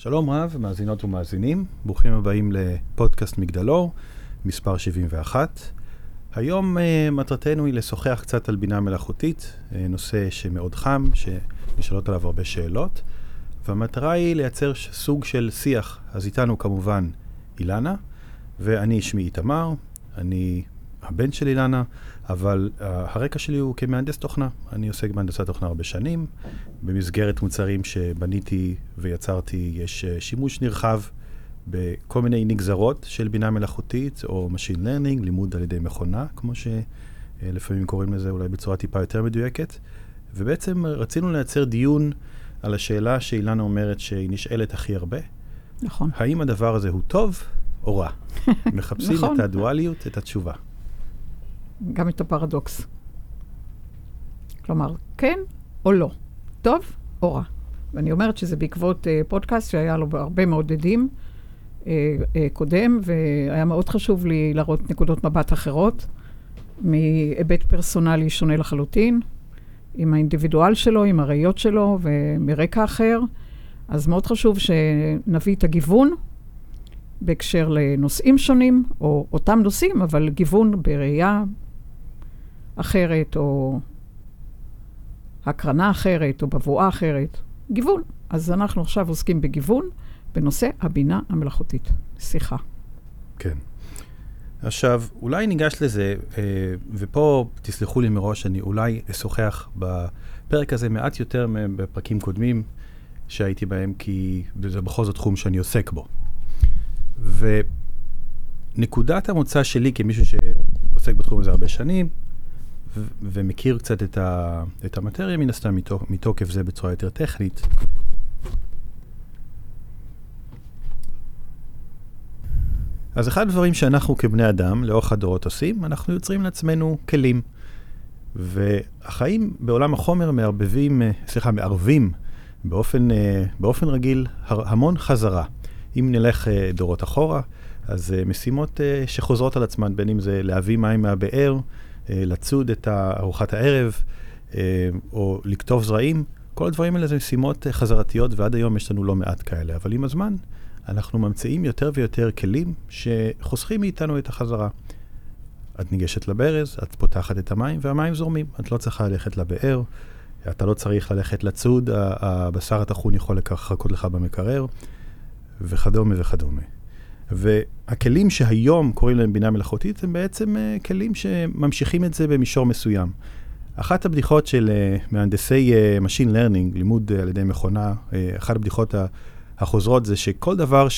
שלום רב, מאזינות ומאזינים, ברוכים הבאים לפודקאסט מגדלור, מספר 71. היום uh, מטרתנו היא לשוחח קצת על בינה מלאכותית, uh, נושא שמאוד חם, שנשאלות עליו הרבה שאלות, והמטרה היא לייצר סוג של שיח. אז איתנו כמובן אילנה, ואני שמי איתמר, אני הבן של אילנה, אבל uh, הרקע שלי הוא כמהנדס תוכנה. אני עוסק בהנדסת תוכנה הרבה שנים. במסגרת מוצרים שבניתי ויצרתי, יש uh, שימוש נרחב בכל מיני נגזרות של בינה מלאכותית, או Machine Learning, לימוד על ידי מכונה, כמו שלפעמים uh, קוראים לזה אולי בצורה טיפה יותר מדויקת. ובעצם רצינו לייצר דיון על השאלה שאילנה אומרת שהיא נשאלת הכי הרבה. נכון. האם הדבר הזה הוא טוב או רע? מחפשים נכון. את הדואליות, את התשובה. גם את הפרדוקס. כלומר, כן או לא, טוב או רע. ואני אומרת שזה בעקבות uh, פודקאסט שהיה לו הרבה מאוד עדים uh, uh, קודם, והיה מאוד חשוב לי להראות נקודות מבט אחרות, מהיבט פרסונלי שונה לחלוטין, עם האינדיבידואל שלו, עם הראיות שלו ומרקע אחר. אז מאוד חשוב שנביא את הגיוון בהקשר לנושאים שונים, או אותם נושאים, אבל גיוון בראייה אחרת, או הקרנה אחרת, או בבואה אחרת. גיוון. אז אנחנו עכשיו עוסקים בגיוון בנושא הבינה המלאכותית. שיחה. כן. עכשיו, אולי ניגש לזה, אה, ופה תסלחו לי מראש, אני אולי אשוחח בפרק הזה מעט יותר בפרקים קודמים שהייתי בהם, כי זה בכל זאת תחום שאני עוסק בו. ונקודת המוצא שלי כמישהו שעוסק בתחום הזה הרבה שנים, ומכיר קצת את, ה- את המטריה, מן הסתם מתוק- מתוקף זה בצורה יותר טכנית, אז אחד הדברים שאנחנו כבני אדם, לאורך הדורות עושים, אנחנו יוצרים לעצמנו כלים. והחיים בעולם החומר מערבבים, אה, סליחה, מערבים באופן, אה, באופן רגיל המון חזרה. אם נלך אה, דורות אחורה, אז משימות שחוזרות על עצמן, בין אם זה להביא מים מהבאר, לצוד את ארוחת הערב, או לכתוב זרעים, כל הדברים האלה זה משימות חזרתיות, ועד היום יש לנו לא מעט כאלה. אבל עם הזמן, אנחנו ממציאים יותר ויותר כלים שחוסכים מאיתנו את החזרה. את ניגשת לברז, את פותחת את המים, והמים זורמים. את לא צריכה ללכת לבאר, אתה לא צריך ללכת לצוד, הבשר הטחון יכול לחכות לך במקרר, וכדומה וכדומה. והכלים שהיום קוראים להם בינה מלאכותית, הם בעצם uh, כלים שממשיכים את זה במישור מסוים. אחת הבדיחות של uh, מהנדסי uh, Machine Learning, לימוד uh, על ידי מכונה, uh, אחת הבדיחות החוזרות זה שכל דבר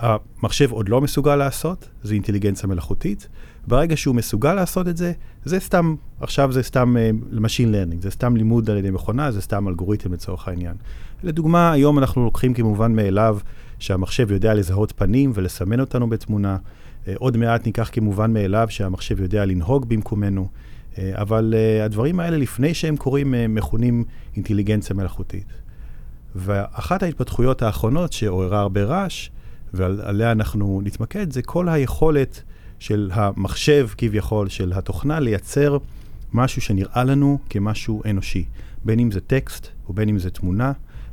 שהמחשב עוד לא מסוגל לעשות, זה אינטליגנציה מלאכותית. ברגע שהוא מסוגל לעשות את זה, זה סתם, עכשיו זה סתם uh, Machine Learning, זה סתם לימוד על ידי מכונה, זה סתם אלגוריתם לצורך העניין. לדוגמה, היום אנחנו לוקחים כמובן מאליו שהמחשב יודע לזהות פנים ולסמן אותנו בתמונה. Uh, עוד מעט ניקח כמובן מאליו שהמחשב יודע לנהוג במקומנו. Uh, אבל uh, הדברים האלה, לפני שהם קורים, uh, מכונים אינטליגנציה מלאכותית. ואחת ההתפתחויות האחרונות שעוררה הרבה רעש, ועליה אנחנו נתמקד, זה כל היכולת של המחשב, כביכול, של התוכנה, לייצר משהו שנראה לנו כמשהו אנושי. בין אם זה טקסט, או בין אם זה תמונה,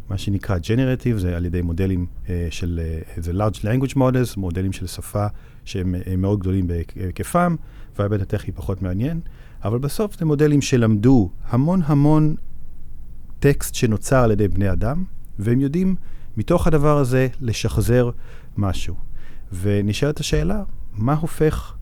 מה שנקרא Generative, זה על ידי מודלים uh, של, uh, זה large language models, מודלים של שפה שהם uh, מאוד גדולים בהיקפם, וההיבט הטכני פחות מעניין, אבל בסוף זה מודלים שלמדו המון המון טקסט שנוצר על ידי בני אדם, והם יודעים מתוך הדבר הזה לשחזר משהו. ונשאלת השאלה, מה הופך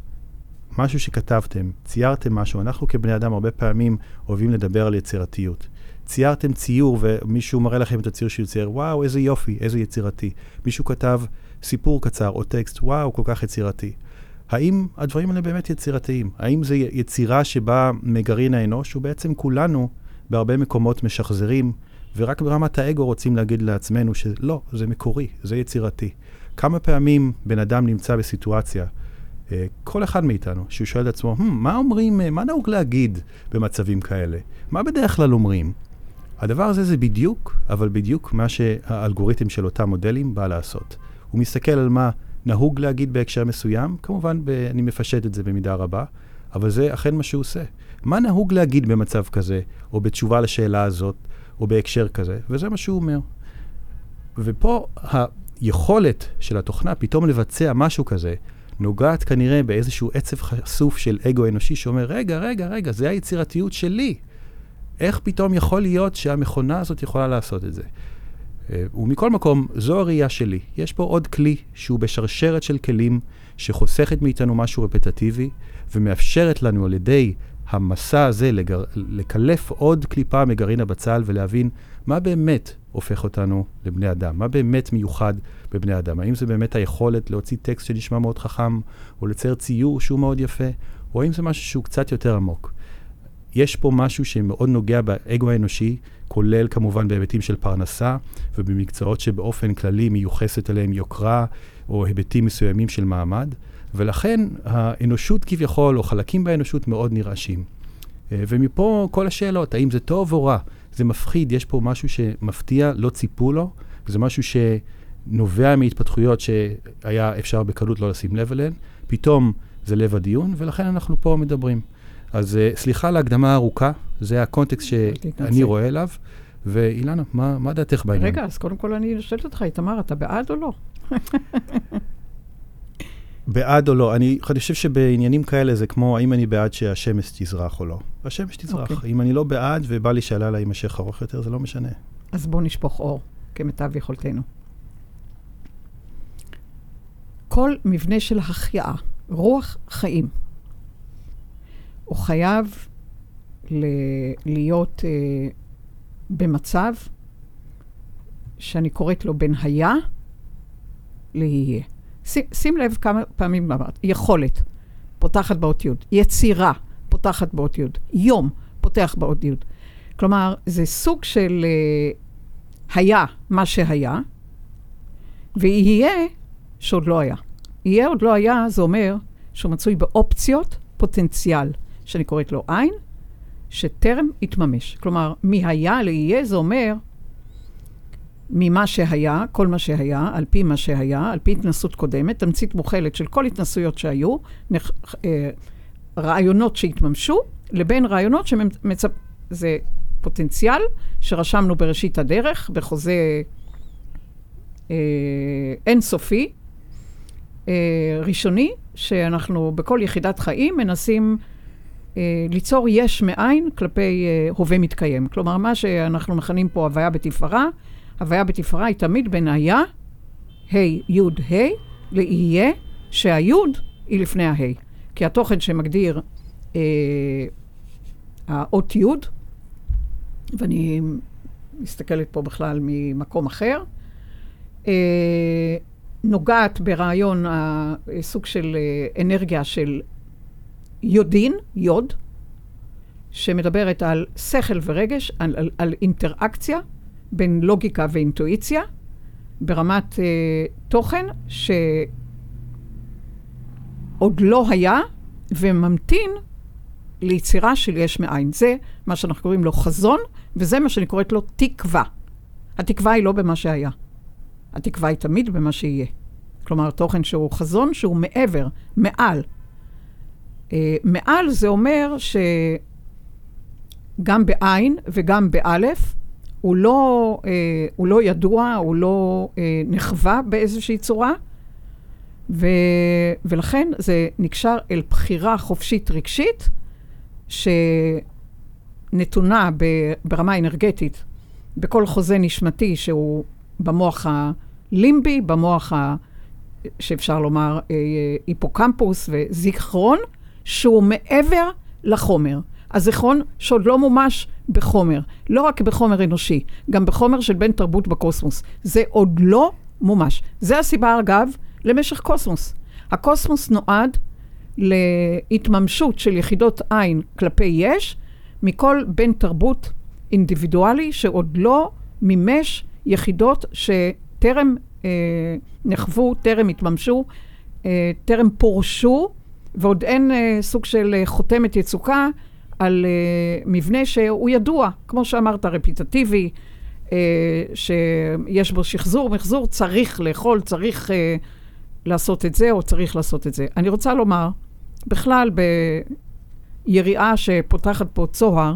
משהו שכתבתם, ציירתם משהו, אנחנו כבני אדם הרבה פעמים אוהבים לדבר על יצירתיות. ציירתם ציור ומישהו מראה לכם את הציור שהוא צייר, וואו, איזה יופי, איזה יצירתי. מישהו כתב סיפור קצר או טקסט, וואו, כל כך יצירתי. האם הדברים האלה באמת יצירתיים? האם זו יצירה שבה מגרעין האנוש, ובעצם כולנו בהרבה מקומות משחזרים, ורק ברמת האגו רוצים להגיד לעצמנו שלא, זה מקורי, זה יצירתי. כמה פעמים בן אדם נמצא בסיטואציה, אה, כל אחד מאיתנו, שהוא שואל את עצמו, hmm, מה אומרים, מה נהוג להגיד במצבים כאלה? מה בדרך כלל אומרים? הדבר הזה זה בדיוק, אבל בדיוק מה שהאלגוריתם של אותם מודלים בא לעשות. הוא מסתכל על מה נהוג להגיד בהקשר מסוים, כמובן ב, אני מפשט את זה במידה רבה, אבל זה אכן מה שהוא עושה. מה נהוג להגיד במצב כזה, או בתשובה לשאלה הזאת, או בהקשר כזה, וזה מה שהוא אומר. ופה היכולת של התוכנה פתאום לבצע משהו כזה, נוגעת כנראה באיזשהו עצב חשוף של אגו אנושי שאומר, רגע, רגע, רגע, זה היצירתיות שלי. איך פתאום יכול להיות שהמכונה הזאת יכולה לעשות את זה? אה, ומכל מקום, זו הראייה שלי. יש פה עוד כלי שהוא בשרשרת של כלים שחוסכת מאיתנו משהו רפטטיבי ומאפשרת לנו על ידי המסע הזה לגר... לקלף עוד קליפה מגרעין הבצל ולהבין מה באמת הופך אותנו לבני אדם, מה באמת מיוחד בבני אדם. האם זה באמת היכולת להוציא טקסט שנשמע מאוד חכם, או לצייר ציור שהוא מאוד יפה, או האם זה משהו שהוא קצת יותר עמוק. יש פה משהו שמאוד נוגע באגו האנושי, כולל כמובן בהיבטים של פרנסה, ובמקצועות שבאופן כללי מיוחסת אליהם יוקרה, או היבטים מסוימים של מעמד, ולכן האנושות כביכול, או חלקים באנושות מאוד נרעשים. אה, ומפה כל השאלות, האם זה טוב או רע? זה מפחיד, יש פה משהו שמפתיע, לא ציפו לו, זה משהו שנובע מהתפתחויות שהיה אפשר בקלות לא לשים לב אליהן, פתאום זה לב הדיון, ולכן אנחנו פה מדברים. אז uh, סליחה על ההקדמה הארוכה, זה הקונטקסט שאני רואה אליו. ואילנה, מה, מה דעתך בעניין? רגע, אז קודם כל אני שואלת אותך, איתמר, אתה בעד או לא? בעד או לא. אני חושב שבעניינים כאלה זה כמו האם אני בעד שהשמש תזרח או לא. השמש תזרח. Okay. אוקיי. אם אני לא בעד ובא לי שהלילה יימשך ארוך יותר, זה לא משנה. אז בוא נשפוך אור, כמיטב יכולתנו. כל מבנה של החייאה, רוח חיים, הוא חייב ל- להיות uh, במצב שאני קוראת לו בין היה ליהיה. שים, שים לב כמה פעמים אמרת, יכולת, פותחת באות י', יצירה, פותחת באות י', יום, פותח באות י'. כלומר, זה סוג של uh, היה מה שהיה, ויהיה שעוד לא היה. יהיה עוד לא היה, זה אומר שהוא מצוי באופציות פוטנציאל. שאני קוראת לו עין, שטרם התממש. כלומר, מהיה ליהיה זה אומר ממה שהיה, כל מה שהיה, על פי מה שהיה, על פי התנסות קודמת, תמצית מוכלת של כל התנסויות שהיו, נח, אה, רעיונות שהתממשו, לבין רעיונות שמצפ... זה פוטנציאל שרשמנו בראשית הדרך, בחוזה אה, אינסופי, אה, ראשוני, שאנחנו בכל יחידת חיים מנסים אה, ליצור יש מאין כלפי אה, הווה מתקיים. כלומר, מה שאנחנו מכנים פה הוויה בתפארה, הוויה בתפארה היא תמיד בין היה, ה', י', ה', ליהיה, שהי' היא לפני ה'. כי התוכן שמגדיר אה, האות י', ואני מסתכלת פה בכלל ממקום אחר, אה, נוגעת ברעיון הסוג של אה, אנרגיה של יודין, יוד, שמדברת על שכל ורגש, על, על, על אינטראקציה בין לוגיקה ואינטואיציה, ברמת uh, תוכן שעוד לא היה וממתין ליצירה של יש מאין. זה מה שאנחנו קוראים לו חזון, וזה מה שאני קוראת לו תקווה. התקווה היא לא במה שהיה. התקווה היא תמיד במה שיהיה. כלומר, תוכן שהוא חזון שהוא מעבר, מעל, אה, מעל זה אומר שגם בעין וגם באלף, הוא לא, אה, הוא לא ידוע, הוא לא אה, נחווה באיזושהי צורה, ו, ולכן זה נקשר אל בחירה חופשית רגשית, שנתונה ב, ברמה אנרגטית בכל חוזה נשמתי שהוא במוח הלימבי, במוח ה... שאפשר לומר היפוקמפוס וזיכרון, שהוא מעבר לחומר. הזיכרון שעוד לא מומש בחומר, לא רק בחומר אנושי, גם בחומר של בן תרבות בקוסמוס. זה עוד לא מומש. זה הסיבה, אגב, למשך קוסמוס. הקוסמוס נועד להתממשות של יחידות עין כלפי יש, מכל בן תרבות אינדיבידואלי שעוד לא מימש יחידות שטרם אה, נחוו, טרם התממשו, אה, טרם פורשו ועוד אין אה, סוג של אה, חותמת יצוקה על אה, מבנה שהוא ידוע, כמו שאמרת, רפיטטיבי, אה, שיש בו שחזור, מחזור, צריך לאכול, צריך אה, לעשות את זה או צריך לעשות את זה. אני רוצה לומר, בכלל, ביריעה שפותחת פה צוהר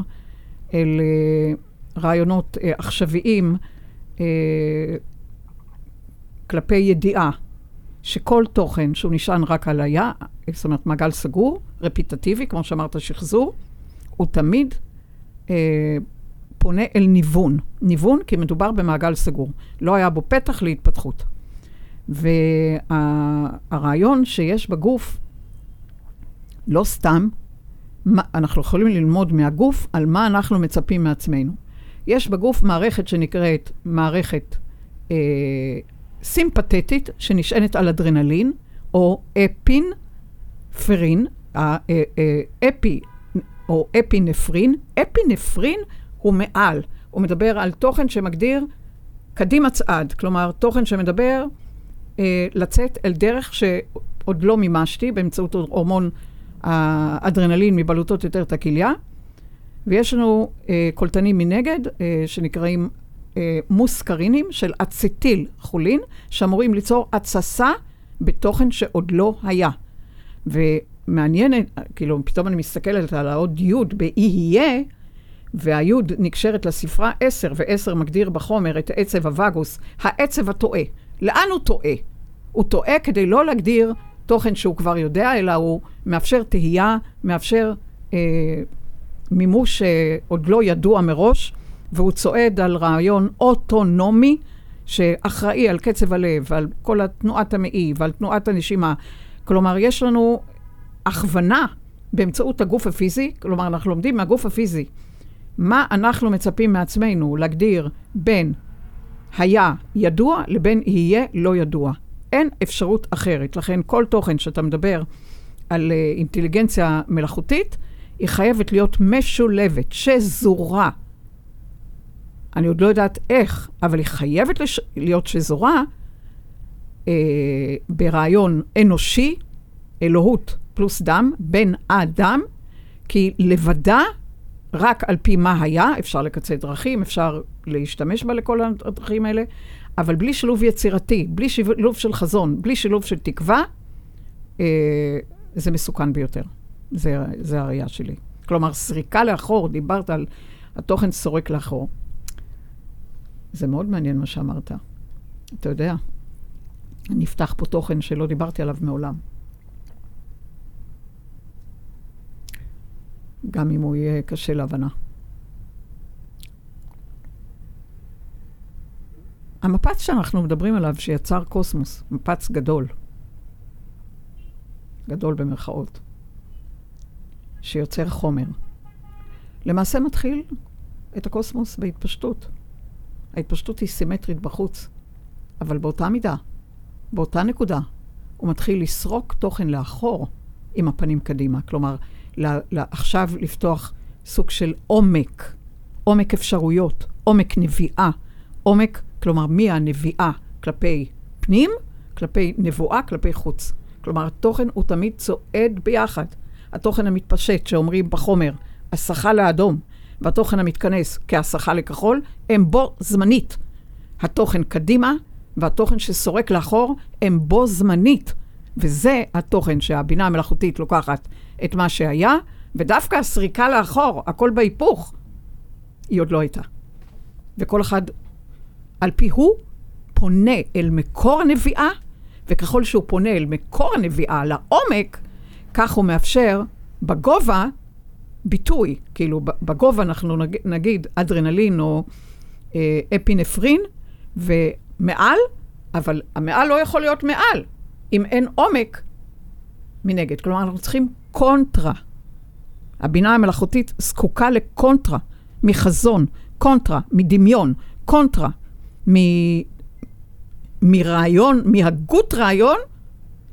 אל אה, רעיונות אה, עכשוויים, אה, כלפי ידיעה שכל תוכן שהוא נשען רק על היה, זאת אומרת מעגל סגור, רפיטטיבי, כמו שאמרת, שחזור, הוא תמיד אה, פונה אל ניוון. ניוון כי מדובר במעגל סגור. לא היה בו פתח להתפתחות. והרעיון שיש בגוף, לא סתם, מה, אנחנו יכולים ללמוד מהגוף על מה אנחנו מצפים מעצמנו. יש בגוף מערכת שנקראת מערכת אה, סימפתטית, שנשענת על אדרנלין, או אפין, פרין, אה, אה, אפי, או אפינפרין. אפינפרין הוא מעל, הוא מדבר על תוכן שמגדיר קדימה צעד, כלומר, תוכן שמדבר אה, לצאת אל דרך שעוד לא מימשתי באמצעות הורמון האדרנלין מבלוטות יותר את הכליה, ויש לנו אה, קולטנים מנגד, אה, שנקראים אה, מוסקרינים של אצטיל חולין, שאמורים ליצור התססה בתוכן שעוד לא היה. ומעניין, כאילו, פתאום אני מסתכלת על העוד י' באי יהיה, והיוד נקשרת לספרה 10, ו-10 מגדיר בחומר את העצב הווגוס, העצב הטועה. לאן הוא טועה? הוא טועה כדי לא להגדיר תוכן שהוא כבר יודע, אלא הוא מאפשר תהייה, מאפשר אה, מימוש אה, עוד לא ידוע מראש, והוא צועד על רעיון אוטונומי שאחראי על קצב הלב, ועל כל תנועת המעי ועל תנועת הנשימה. כלומר, יש לנו הכוונה באמצעות הגוף הפיזי, כלומר, אנחנו לומדים מהגוף הפיזי מה אנחנו מצפים מעצמנו להגדיר בין היה ידוע לבין יהיה לא ידוע. אין אפשרות אחרת. לכן כל תוכן שאתה מדבר על uh, אינטליגנציה מלאכותית, היא חייבת להיות משולבת, שזורה. אני עוד לא יודעת איך, אבל היא חייבת לש... להיות שזורה uh, ברעיון אנושי, אלוהות פלוס דם, בן אדם, כי לבדה רק על פי מה היה, אפשר לקצר דרכים, אפשר להשתמש בה לכל הדרכים האלה, אבל בלי שילוב יצירתי, בלי שילוב של חזון, בלי שילוב של תקווה, אה, זה מסוכן ביותר. זה, זה הראייה שלי. כלומר, סריקה לאחור, דיברת על התוכן סורק לאחור. זה מאוד מעניין מה שאמרת. אתה יודע, נפתח פה תוכן שלא דיברתי עליו מעולם. גם אם הוא יהיה קשה להבנה. המפץ שאנחנו מדברים עליו, שיצר קוסמוס, מפץ גדול, גדול במרכאות, שיוצר חומר, למעשה מתחיל את הקוסמוס בהתפשטות. ההתפשטות היא סימטרית בחוץ, אבל באותה מידה, באותה נקודה, הוא מתחיל לסרוק תוכן לאחור עם הפנים קדימה. כלומר, עכשיו לפתוח סוג של עומק, עומק אפשרויות, עומק נביאה, עומק, כלומר, מהנביאה כלפי פנים, כלפי נבואה, כלפי חוץ. כלומר, התוכן הוא תמיד צועד ביחד. התוכן המתפשט, שאומרים בחומר, הסחה לאדום, והתוכן המתכנס כהסחה לכחול, הם בו זמנית. התוכן קדימה והתוכן שסורק לאחור הם בו זמנית. וזה התוכן שהבינה המלאכותית לוקחת את מה שהיה, ודווקא הסריקה לאחור, הכל בהיפוך, היא עוד לא הייתה. וכל אחד, על פי הוא, פונה אל מקור הנביאה, וככל שהוא פונה אל מקור הנביאה, לעומק, כך הוא מאפשר בגובה ביטוי. כאילו, בגובה אנחנו נגיד אדרנלין או אה, אפינפרין, ומעל, אבל המעל לא יכול להיות מעל. אם אין עומק מנגד. כלומר, אנחנו צריכים קונטרה. הבינה המלאכותית זקוקה לקונטרה, מחזון, קונטרה, מדמיון, קונטרה, מ... מרעיון, מהגות רעיון,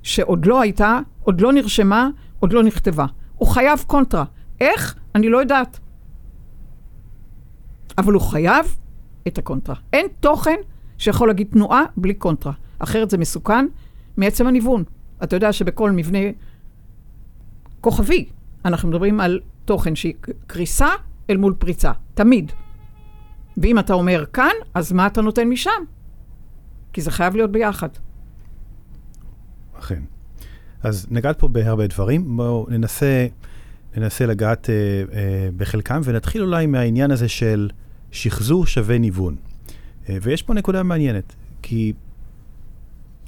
שעוד לא הייתה, עוד לא נרשמה, עוד לא נכתבה. הוא חייב קונטרה. איך? אני לא יודעת. אבל הוא חייב את הקונטרה. אין תוכן שיכול להגיד תנועה בלי קונטרה. אחרת זה מסוכן, מעצם הניוון. אתה יודע שבכל מבנה כוכבי, אנחנו מדברים על תוכן שהיא קריסה אל מול פריצה, תמיד. ואם אתה אומר כאן, אז מה אתה נותן משם? כי זה חייב להיות ביחד. אכן. אז נגעת פה בהרבה דברים, בואו ננסה, ננסה לגעת אה, אה, בחלקם, ונתחיל אולי מהעניין הזה של שחזור שווה ניוון. אה, ויש פה נקודה מעניינת, כי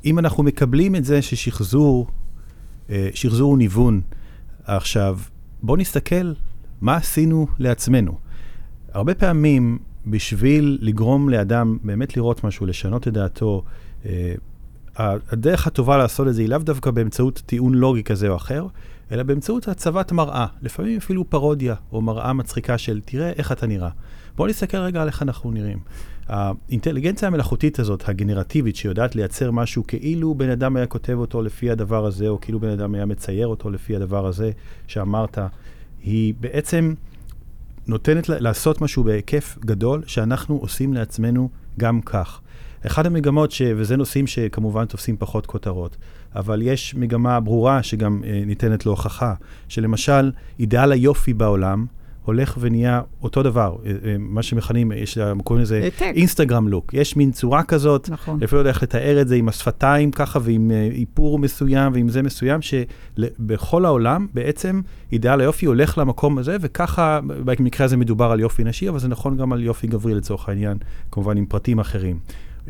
אם אנחנו מקבלים את זה ששחזור, אה, שחזור הוא ניוון, עכשיו, בואו נסתכל מה עשינו לעצמנו. הרבה פעמים, בשביל לגרום לאדם באמת לראות משהו, לשנות את דעתו, אה, הדרך הטובה לעשות את זה היא לאו דווקא באמצעות טיעון לוגי כזה או אחר, אלא באמצעות הצבת מראה, לפעמים אפילו פרודיה או מראה מצחיקה של תראה איך אתה נראה. בואו נסתכל רגע על איך אנחנו נראים. האינטליגנציה המלאכותית הזאת, הגנרטיבית, שיודעת לייצר משהו כאילו בן אדם היה כותב אותו לפי הדבר הזה, או כאילו בן אדם היה מצייר אותו לפי הדבר הזה שאמרת, היא בעצם נותנת לעשות משהו בהיקף גדול, שאנחנו עושים לעצמנו גם כך. אחד המגמות, ש... וזה נושאים שכמובן תופסים פחות כותרות, אבל יש מגמה ברורה שגם אה, ניתנת להוכחה, שלמשל, אידאל היופי בעולם, הולך ונהיה אותו דבר, אה, אה, מה שמכנים, יש, קוראים לזה אינסטגרם לוק. יש מין צורה כזאת, נכון. אפילו לא יודע איך לתאר את זה, עם השפתיים ככה ועם איפור מסוים ועם זה מסוים, שבכל העולם בעצם אידאל היופי הולך למקום הזה, וככה, במקרה הזה מדובר על יופי נשי, אבל זה נכון גם על יופי גברי לצורך העניין, כמובן עם פרטים אחרים.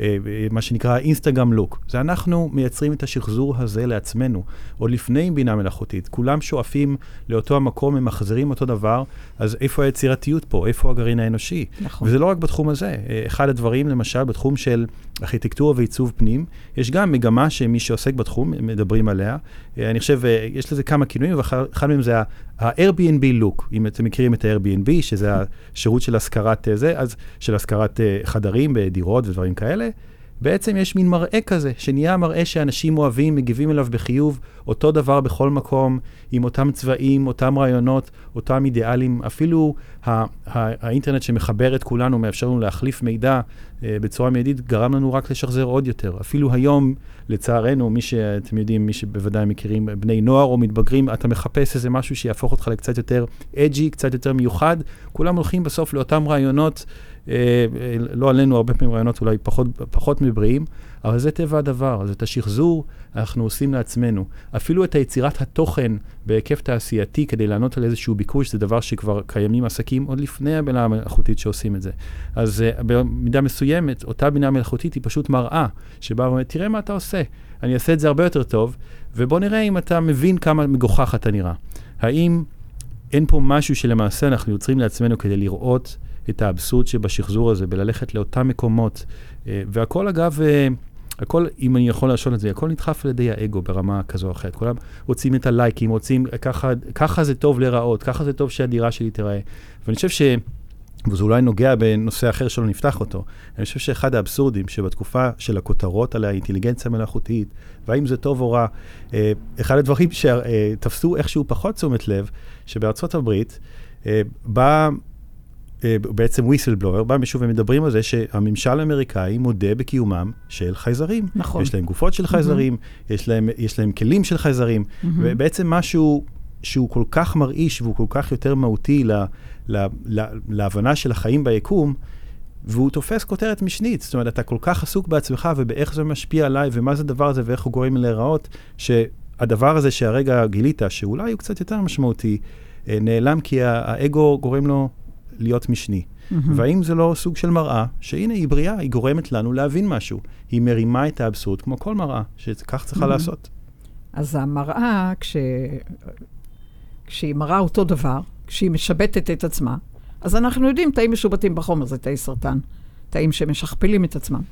אה, מה שנקרא אינסטגרם לוק. זה אנחנו מייצרים את השחזור הזה לעצמנו, עוד לפני בינה מלאכותית. כולם שואפים לאותו המקום, הם מחזירים אותו דבר, אז איפה היצירתיות פה? איפה הגרעין האנושי? נכון. וזה לא רק בתחום הזה. אה, אחד הדברים, למשל, בתחום של ארכיטקטורה ועיצוב פנים, יש גם מגמה שמי שעוסק בתחום, מדברים עליה. אה, אני חושב, יש לזה כמה כינויים, ואחד מהם זה ה-Airbnb לוק, אם אתם מכירים את ה-Airbnb, שזה השירות של השכרת זה, אז של השכרת חדרים בדירות ודברים כאלה. בעצם יש מין מראה כזה, שנהיה מראה שאנשים אוהבים, מגיבים אליו בחיוב, אותו דבר בכל מקום, עם אותם צבעים, אותם רעיונות, אותם אידיאלים. אפילו הא, האינטרנט שמחבר את כולנו, מאפשר לנו להחליף מידע אה, בצורה מיידית, גרם לנו רק לשחזר עוד יותר. אפילו היום, לצערנו, מי שאתם יודעים, מי שבוודאי מכירים בני נוער או מתבגרים, אתה מחפש איזה משהו שיהפוך אותך לקצת יותר אג'י, קצת יותר מיוחד. כולם הולכים בסוף לאותם רעיונות. אה, אה, לא עלינו, הרבה פעמים רעיונות אולי פחות, פחות מבריאים, אבל זה טבע הדבר, אז את השחזור אנחנו עושים לעצמנו. אפילו את היצירת התוכן בהיקף תעשייתי כדי לענות על איזשהו ביקוש, זה דבר שכבר קיימים עסקים עוד לפני הבינה המלאכותית שעושים את זה. אז uh, במידה מסוימת, אותה בינה מלאכותית היא פשוט מראה, שבה אומרת, תראה מה אתה עושה, אני אעשה את זה הרבה יותר טוב, ובוא נראה אם אתה מבין כמה מגוחך אתה נראה. האם אין פה משהו שלמעשה אנחנו יוצרים לעצמנו כדי לראות את האבסורד שבשחזור הזה, בללכת לאותם מקומות. אה, והכל אגב, אה, הכל, אם אני יכול לשאול את זה, הכל נדחף על ידי האגו ברמה כזו או אחרת. כולם רוצים את הלייקים, רוצים, ככה, ככה זה טוב להיראות, ככה זה טוב שהדירה שלי תיראה. ואני חושב ש... וזה אולי נוגע בנושא אחר שלא נפתח אותו. אני חושב שאחד האבסורדים שבתקופה של הכותרות על האינטליגנציה המלאכותית, והאם זה טוב או רע, אה, אחד הדברים שתפסו איכשהו פחות תשומת לב, שבארצות הברית בא בעצם וויסלבלואר, בא מישהו ומדברים על זה שהממשל האמריקאי מודה בקיומם של חייזרים. נכון. יש להם גופות של חייזרים, mm-hmm. יש, להם, יש להם כלים של חייזרים, mm-hmm. ובעצם משהו שהוא כל כך מרעיש והוא כל כך יותר מהותי לה, לה, לה, להבנה של החיים ביקום, והוא תופס כותרת משנית. זאת אומרת, אתה כל כך עסוק בעצמך ובאיך זה משפיע עליי ומה זה הדבר הזה ואיך הוא גורם להיראות, שהדבר הזה שהרגע גילית, שאולי הוא קצת יותר משמעותי, אה, נעלם כי האגו גורם לו להיות משני. Mm-hmm. והאם זה לא סוג של מראה, שהנה היא בריאה, היא גורמת לנו להבין משהו. היא מרימה את האבסורד כמו כל מראה, שכך צריכה mm-hmm. לעשות. אז המראה, כש... כשהיא מראה אותו דבר, כשהיא משבטת את עצמה, אז אנחנו יודעים, תאים משובטים בחומר זה תאי סרטן, תאים שמשכפלים את עצמם.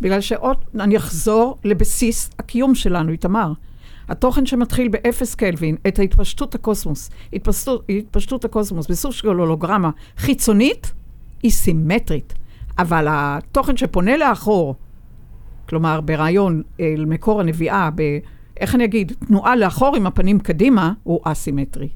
בגלל שעוד, אני אחזור לבסיס הקיום שלנו, איתמר. התוכן שמתחיל באפס קלווין, את ההתפשטות הקוסמוס, התפשטות, התפשטות הקוסמוס בסוג של הולוגרמה חיצונית, היא סימטרית. אבל התוכן שפונה לאחור, כלומר ברעיון אל מקור הנביאה, ב... איך אני אגיד, תנועה לאחור עם הפנים קדימה, הוא אסימטרי.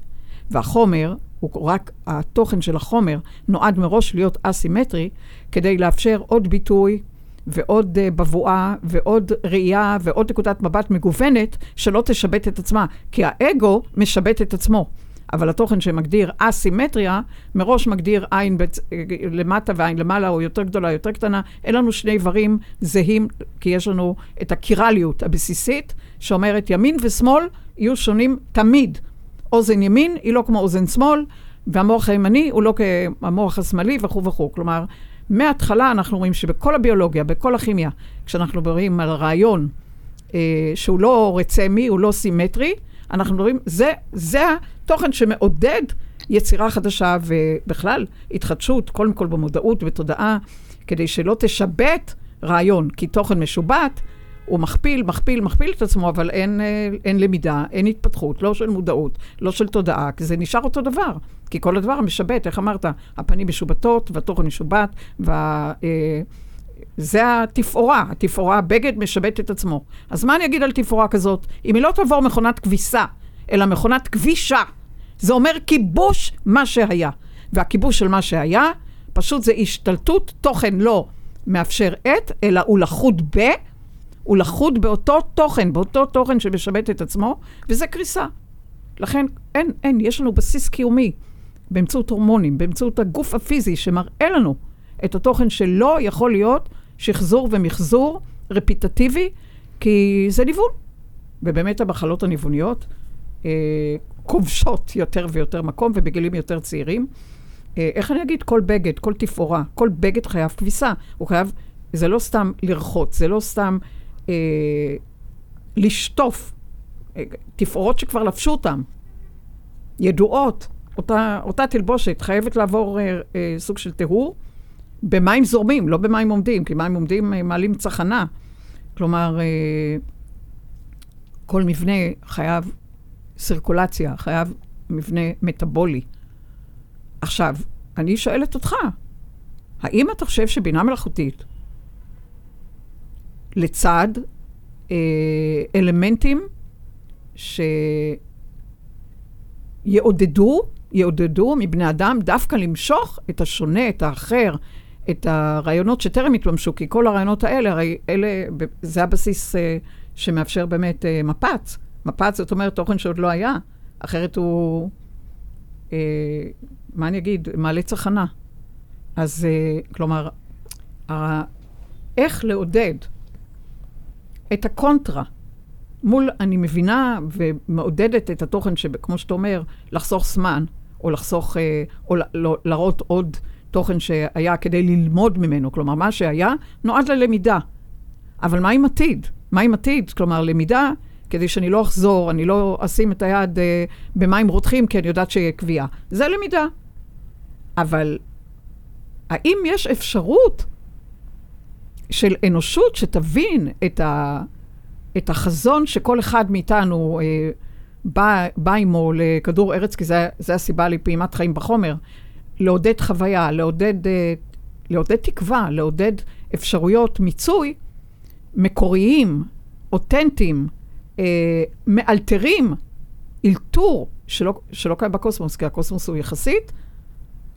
והחומר, הוא רק, התוכן של החומר נועד מראש להיות אסימטרי, כדי לאפשר עוד ביטוי, ועוד uh, בבואה, ועוד ראייה, ועוד נקודת מבט מגוונת, שלא תשבט את עצמה. כי האגו משבט את עצמו. אבל התוכן שמגדיר אסימטריה, מראש מגדיר עין בצ... למטה ועין למעלה, או יותר גדולה, יותר קטנה. אין לנו שני איברים זהים, כי יש לנו את הקירליות הבסיסית, שאומרת ימין ושמאל יהיו שונים תמיד. אוזן ימין היא לא כמו אוזן שמאל, והמוח הימני הוא לא כמוח השמאלי וכו' וכו'. כלומר, מההתחלה אנחנו רואים שבכל הביולוגיה, בכל הכימיה, כשאנחנו מדברים על רעיון אה, שהוא לא רצמי, הוא לא סימטרי. אנחנו מדברים, זה, זה התוכן שמעודד יצירה חדשה ובכלל התחדשות, קודם כל במודעות ובתודעה, כדי שלא תשבת רעיון, כי תוכן משובט, הוא מכפיל, מכפיל, מכפיל את עצמו, אבל אין, אה, אין למידה, אין התפתחות, לא של מודעות, לא של תודעה, כי זה נשאר אותו דבר. כי כל הדבר משבט, איך אמרת? הפנים משובטות, והתוכן משובט, וה... אה, זה התפאורה, התפאורה, הבגד משבט את עצמו. אז מה אני אגיד על תפאורה כזאת? אם היא לא תעבור מכונת כביסה, אלא מכונת כבישה, זה אומר כיבוש מה שהיה. והכיבוש של מה שהיה, פשוט זה השתלטות, תוכן לא מאפשר את, אלא הוא לחוד ב, הוא לחוד באותו תוכן, באותו תוכן שמשבט את עצמו, וזה קריסה. לכן אין, אין, יש לנו בסיס קיומי באמצעות הורמונים, באמצעות הגוף הפיזי שמראה לנו את התוכן שלא יכול להיות שחזור ומחזור רפיטטיבי, כי זה ניוון. ובאמת המחלות הניווניות אה, כובשות יותר ויותר מקום ובגילים יותר צעירים. אה, איך אני אגיד? כל בגד, כל תפאורה, כל בגד חייב כביסה. הוא חייב, זה לא סתם לרחוץ, זה לא סתם אה, לשטוף. אה, תפאורות שכבר לבשו אותן, ידועות. אותה, אותה תלבושת חייבת לעבור אה, אה, סוג של טיהור במים זורמים, לא במים עומדים, כי מים עומדים אה, מעלים צחנה. כלומר, אה, כל מבנה חייב סירקולציה, חייב מבנה מטאבולי. עכשיו, אני שואלת אותך, האם אתה חושב שבינה מלאכותית, לצד אה, אלמנטים שיעודדו, יעודדו מבני אדם דווקא למשוך את השונה, את האחר, את הרעיונות שטרם התממשו, כי כל הרעיונות האלה, הרי אלה, זה הבסיס אה, שמאפשר באמת אה, מפץ. מפץ זאת אומרת תוכן שעוד לא היה, אחרת הוא, אה, מה אני אגיד, מעלה צחנה. אז אה, כלומר, ה, איך לעודד את הקונטרה מול, אני מבינה ומעודדת את התוכן שכמו שאתה אומר, לחסוך זמן, או לחסוך, אה, או לא, להראות עוד תוכן שהיה כדי ללמוד ממנו. כלומר, מה שהיה נועד ללמידה. אבל מה עם עתיד? מה עם עתיד? כלומר, למידה, כדי שאני לא אחזור, אני לא אשים את היד אה, במים רותחים, כי אני יודעת שיהיה קביעה. זה למידה. אבל האם יש אפשרות של אנושות שתבין את, ה, את החזון שכל אחד מאיתנו אה, בא, בא עמו לכדור ארץ, כי זו הסיבה לפעימת חיים בחומר, לעודד חוויה, לעודד, אה, לעודד תקווה, לעודד אפשרויות מיצוי מקוריים, אותנטיים, אה, מאלתרים, אלתור, שלא, שלא קיים בקוסמוס, כי הקוסמוס הוא יחסית,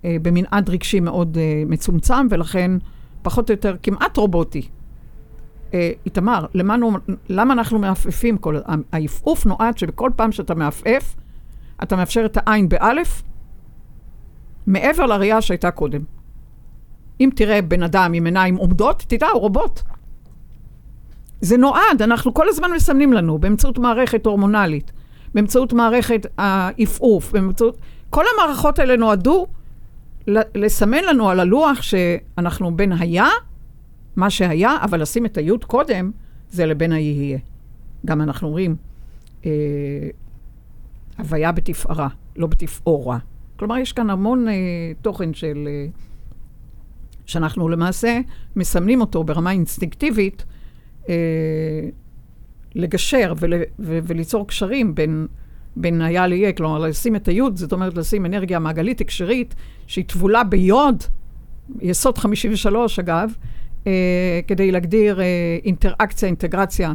אה, במנעד רגשי מאוד אה, מצומצם, ולכן פחות או יותר כמעט רובוטי. אה, איתמר, למענו, למה אנחנו מעפעפים? כל, העפעוף נועד שבכל פעם שאתה מעפעף, אתה מאפשר את העין באלף, מעבר לראייה שהייתה קודם. אם תראה בן אדם עם עיניים עומדות, תדע, הוא רובוט. זה נועד, אנחנו כל הזמן מסמנים לנו, באמצעות מערכת הורמונלית, באמצעות מערכת העפעוף, באמצעות... כל המערכות האלה נועדו לסמן לנו על הלוח שאנחנו בין היה, מה שהיה, אבל לשים את היוד קודם, זה לבין היהיה. גם אנחנו אומרים, אה, הוויה בתפארה, לא בתפאורה. כלומר, יש כאן המון אה, תוכן של... אה, שאנחנו למעשה מסמנים אותו ברמה אינסטינקטיבית, אה, לגשר ול, ו, וליצור קשרים בין, בין היה ליהיה, כלומר, לשים את היוד, זאת אומרת לשים אנרגיה מעגלית הקשרית, שהיא טבולה ביוד, יסוד 53 אגב, אה, כדי להגדיר אה, אינטראקציה, אינטגרציה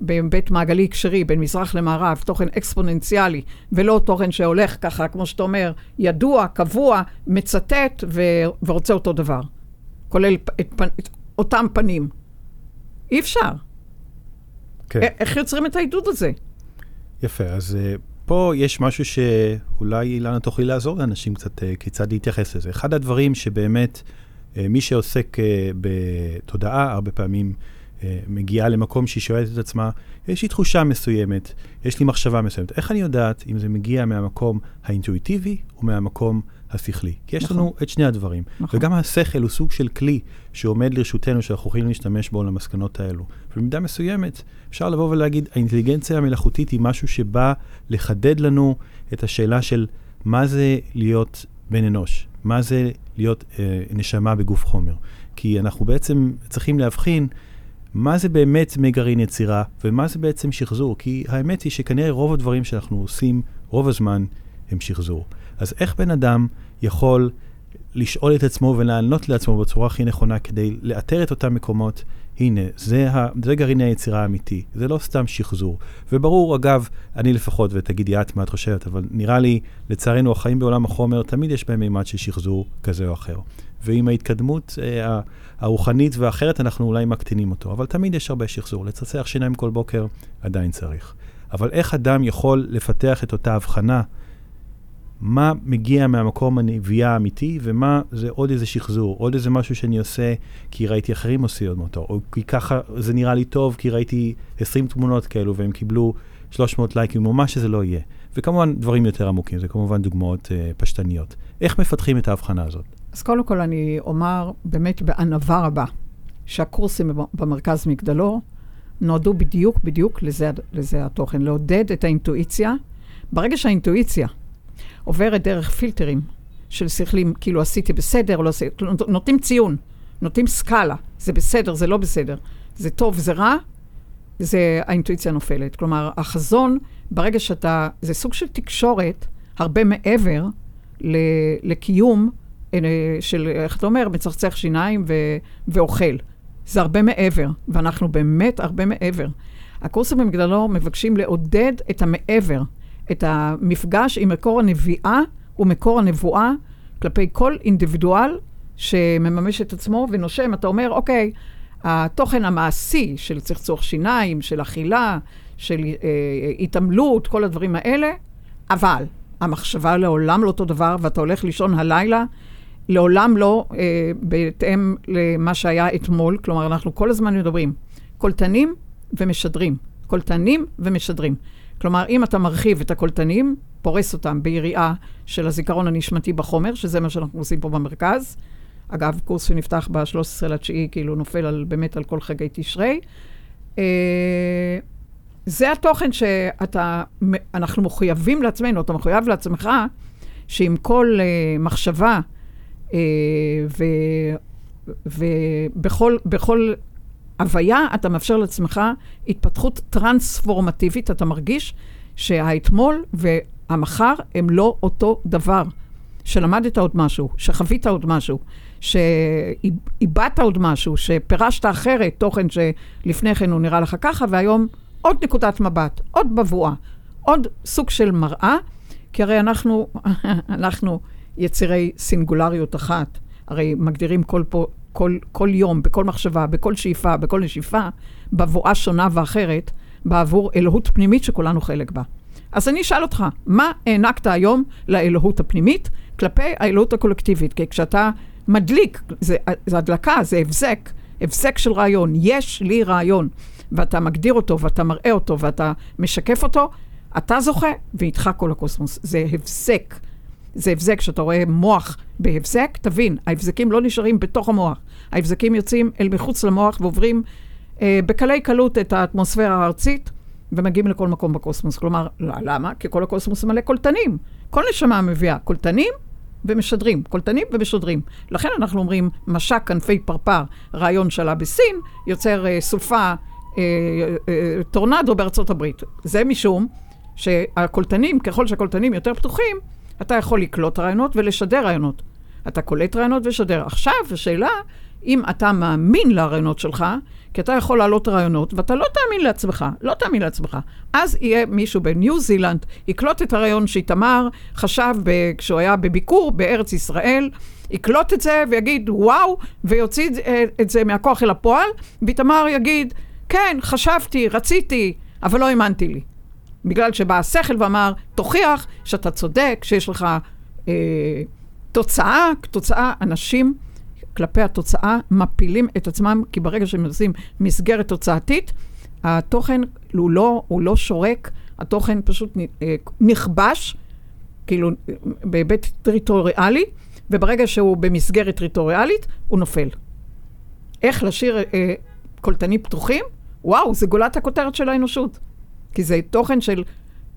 בהיבט מעגלי הקשרי בין מזרח למערב, תוכן אקספוננציאלי, ולא תוכן שהולך ככה, כמו שאתה אומר, ידוע, קבוע, מצטט ו- ורוצה אותו דבר, כולל את, את, את אותם פנים. אי אפשר. כן. איך יוצרים את העידוד הזה? יפה, אז uh, פה יש משהו שאולי אילנה תוכלי לעזור לאנשים קצת uh, כיצד להתייחס לזה. אחד הדברים שבאמת uh, מי שעוסק uh, בתודעה, הרבה פעמים אה, מגיעה למקום שהיא שואלת את עצמה, יש לי תחושה מסוימת, יש לי מחשבה מסוימת. איך אני יודעת אם זה מגיע מהמקום האינטואיטיבי או מהמקום השכלי? כי יש נכון. לנו את שני הדברים. נכון. וגם השכל הוא סוג של כלי שעומד לרשותנו, שאנחנו יכולים להשתמש בו למסקנות האלו. ובמידה מסוימת, אפשר לבוא ולהגיד, האינטליגנציה המלאכותית היא משהו שבא לחדד לנו את השאלה של מה זה להיות בן אנוש, מה זה להיות אה, נשמה בגוף חומר. כי אנחנו בעצם צריכים להבחין מה זה באמת מגרעין יצירה ומה זה בעצם שחזור. כי האמת היא שכנראה רוב הדברים שאנחנו עושים רוב הזמן הם שחזור. אז איך בן אדם יכול לשאול את עצמו ולענות לעצמו בצורה הכי נכונה כדי לאתר את אותם מקומות? הנה, זה, ה, זה גרעין היצירה האמיתי, זה לא סתם שחזור. וברור, אגב, אני לפחות, ותגידי את מה את חושבת, אבל נראה לי, לצערנו, החיים בעולם החומר, תמיד יש בהם מימד של שחזור כזה או אחר. ועם ההתקדמות אה, הרוחנית והאחרת, אנחנו אולי מקטינים אותו, אבל תמיד יש הרבה שחזור. לצחצח שיניים כל בוקר, עדיין צריך. אבל איך אדם יכול לפתח את אותה הבחנה מה מגיע מהמקום הנביאה האמיתי, ומה זה עוד איזה שחזור, עוד איזה משהו שאני עושה כי ראיתי אחרים עושים אותו, או כי ככה זה נראה לי טוב, כי ראיתי 20 תמונות כאלו והם קיבלו 300 לייקים, או מה שזה לא יהיה. וכמובן דברים יותר עמוקים, זה כמובן דוגמאות uh, פשטניות. איך מפתחים את ההבחנה הזאת? אז קודם כל אני אומר באמת בענווה רבה, שהקורסים במרכז מגדלור נועדו בדיוק, בדיוק לזה, לזה התוכן, לעודד את האינטואיציה. ברגע שהאינטואיציה עוברת דרך פילטרים של שכלים, כאילו עשיתי בסדר לא עשיתי, נותנים ציון, נותנים סקאלה, זה בסדר, זה לא בסדר, זה טוב, זה רע, זה האינטואיציה נופלת. כלומר, החזון, ברגע שאתה, זה סוג של תקשורת הרבה מעבר ל, לקיום אה, של, איך אתה אומר, מצחצח שיניים ו, ואוכל. זה הרבה מעבר, ואנחנו באמת הרבה מעבר. הקורסים במגדלור מבקשים לעודד את המעבר. את המפגש עם מקור הנביאה ומקור הנבואה כלפי כל אינדיבידואל שמממש את עצמו ונושם. אתה אומר, אוקיי, התוכן המעשי של צחצוח שיניים, של אכילה, של אה, התעמלות, כל הדברים האלה, אבל המחשבה לעולם לא אותו דבר, ואתה הולך לישון הלילה, לעולם לא אה, בהתאם למה שהיה אתמול. כלומר, אנחנו כל הזמן מדברים קולטנים ומשדרים. קולטנים ומשדרים. כלומר, אם אתה מרחיב את הקולטנים, פורס אותם ביריעה של הזיכרון הנשמתי בחומר, שזה מה שאנחנו עושים פה במרכז. אגב, קורס שנפתח ב-13 לתשיעי, כאילו נופל על, באמת על כל חגי תשרי. אה, זה התוכן שאתה, אנחנו מחויבים לעצמנו, אתה מחויב לעצמך, שעם כל אה, מחשבה אה, ובכל בכל הוויה, אתה מאפשר לעצמך התפתחות טרנספורמטיבית, אתה מרגיש שהאתמול והמחר הם לא אותו דבר. שלמדת עוד משהו, שחווית עוד משהו, שאיבדת עוד משהו, שפירשת אחרת תוכן שלפני כן הוא נראה לך ככה, והיום עוד נקודת מבט, עוד בבואה, עוד סוג של מראה, כי הרי אנחנו, אנחנו יצירי סינגולריות אחת. הרי מגדירים כל, פה, כל, כל יום, בכל מחשבה, בכל שאיפה, בכל נשיפה, בבואה שונה ואחרת, בעבור אלוהות פנימית שכולנו חלק בה. אז אני אשאל אותך, מה הענקת היום לאלוהות הפנימית כלפי האלוהות הקולקטיבית? כי כשאתה מדליק, זה, זה הדלקה, זה הבזק, הבזק של רעיון, יש לי רעיון, ואתה מגדיר אותו, ואתה מראה אותו, ואתה משקף אותו, אתה זוכה, ואיתך כל הקוסמוס. זה הבזק. זה הבזק, כשאתה רואה מוח בהבזק, תבין, ההבזקים לא נשארים בתוך המוח. ההבזקים יוצאים אל מחוץ למוח ועוברים אה, בקלי קלות את האטמוספירה הארצית ומגיעים לכל מקום בקוסמוס. כלומר, לא, למה? כי כל הקוסמוס מלא קולטנים. כל נשמה מביאה קולטנים ומשדרים, קולטנים ומשדרים. לכן אנחנו אומרים, משק כנפי פרפר, רעיון שעלה בסין, יוצר אה, סופה, אה, אה, טורנדו בארצות הברית. זה משום שהקולטנים, ככל שהקולטנים יותר פתוחים, אתה יכול לקלוט רעיונות ולשדר רעיונות. אתה קולט רעיונות ושדר. עכשיו, השאלה, אם אתה מאמין לרעיונות שלך, כי אתה יכול להעלות רעיונות, ואתה לא תאמין לעצמך, לא תאמין לעצמך. אז יהיה מישהו בניו זילנד, יקלוט את הרעיון שאיתמר חשב ב- כשהוא היה בביקור בארץ ישראל, יקלוט את זה ויגיד, וואו, ויוציא את זה מהכוח אל הפועל, ואיתמר יגיד, כן, חשבתי, רציתי, אבל לא האמנתי לי. בגלל שבא השכל ואמר, תוכיח שאתה צודק, שיש לך אה, תוצאה, תוצאה, אנשים כלפי התוצאה, מפילים את עצמם, כי ברגע שהם עושים מסגרת תוצאתית, התוכן הוא לא, הוא לא שורק, התוכן פשוט אה, נכבש, כאילו, בהיבט טריטוריאלי, וברגע שהוא במסגרת טריטוריאלית, הוא נופל. איך לשיר אה, קולטנים פתוחים? וואו, זה גולת הכותרת של האנושות. כי זה תוכן של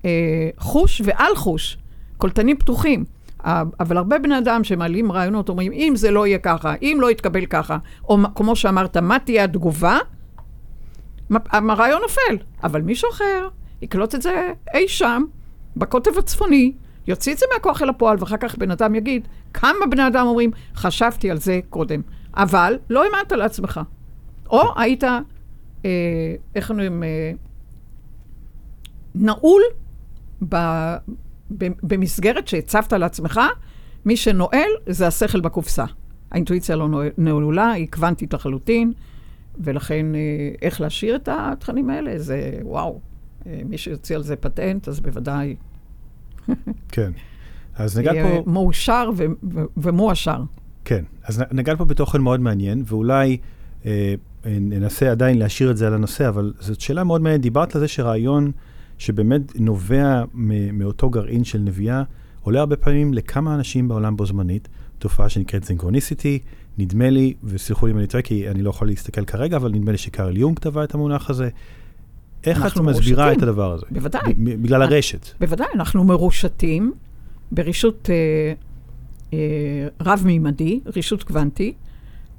אה, חוש ועל חוש, קולטנים פתוחים. אבל הרבה בני אדם שמעלים רעיונות אומרים, אם זה לא יהיה ככה, אם לא יתקבל ככה, או כמו שאמרת, מה תהיה התגובה? הרעיון נופל. אבל מישהו אחר יקלוט את זה אי שם, בקוטב הצפוני, יוציא את זה מהכוח אל הפועל, ואחר כך בן אדם יגיד, כמה בני אדם אומרים, חשבתי על זה קודם, אבל לא האמנת לעצמך. או היית, אה, איך אומרים, אה, נעול ב, ב, במסגרת שהצבת לעצמך, מי שנועל זה השכל בקופסה. האינטואיציה לא נעולה, היא קוונטית לחלוטין, ולכן אה, איך להשאיר את התכנים האלה זה וואו. אה, מי שיוציא על זה פטנט, אז בוודאי. כן. אז נגעת פה... מאושר ו- ו- ומואשר. כן. אז נגעת פה בתוכן מאוד מעניין, ואולי אה, ננסה עדיין להשאיר את זה על הנושא, אבל זאת שאלה מאוד מעניינת. דיברת על זה שרעיון שבאמת נובע מאותו גרעין של נביאה, עולה הרבה פעמים לכמה אנשים בעולם בו זמנית, תופעה שנקראת זינקרוניסיטי, נדמה לי, וסלחו לי אם אני טועה, כי אני לא יכול להסתכל כרגע, אבל נדמה לי שקרל יונג טבע את המונח הזה. איך את מסבירה את הדבר הזה? בוודאי. בגלל הרשת. בוודאי, אנחנו מרושתים ברישות אה, אה, רב-מימדי, רישות קוונטי.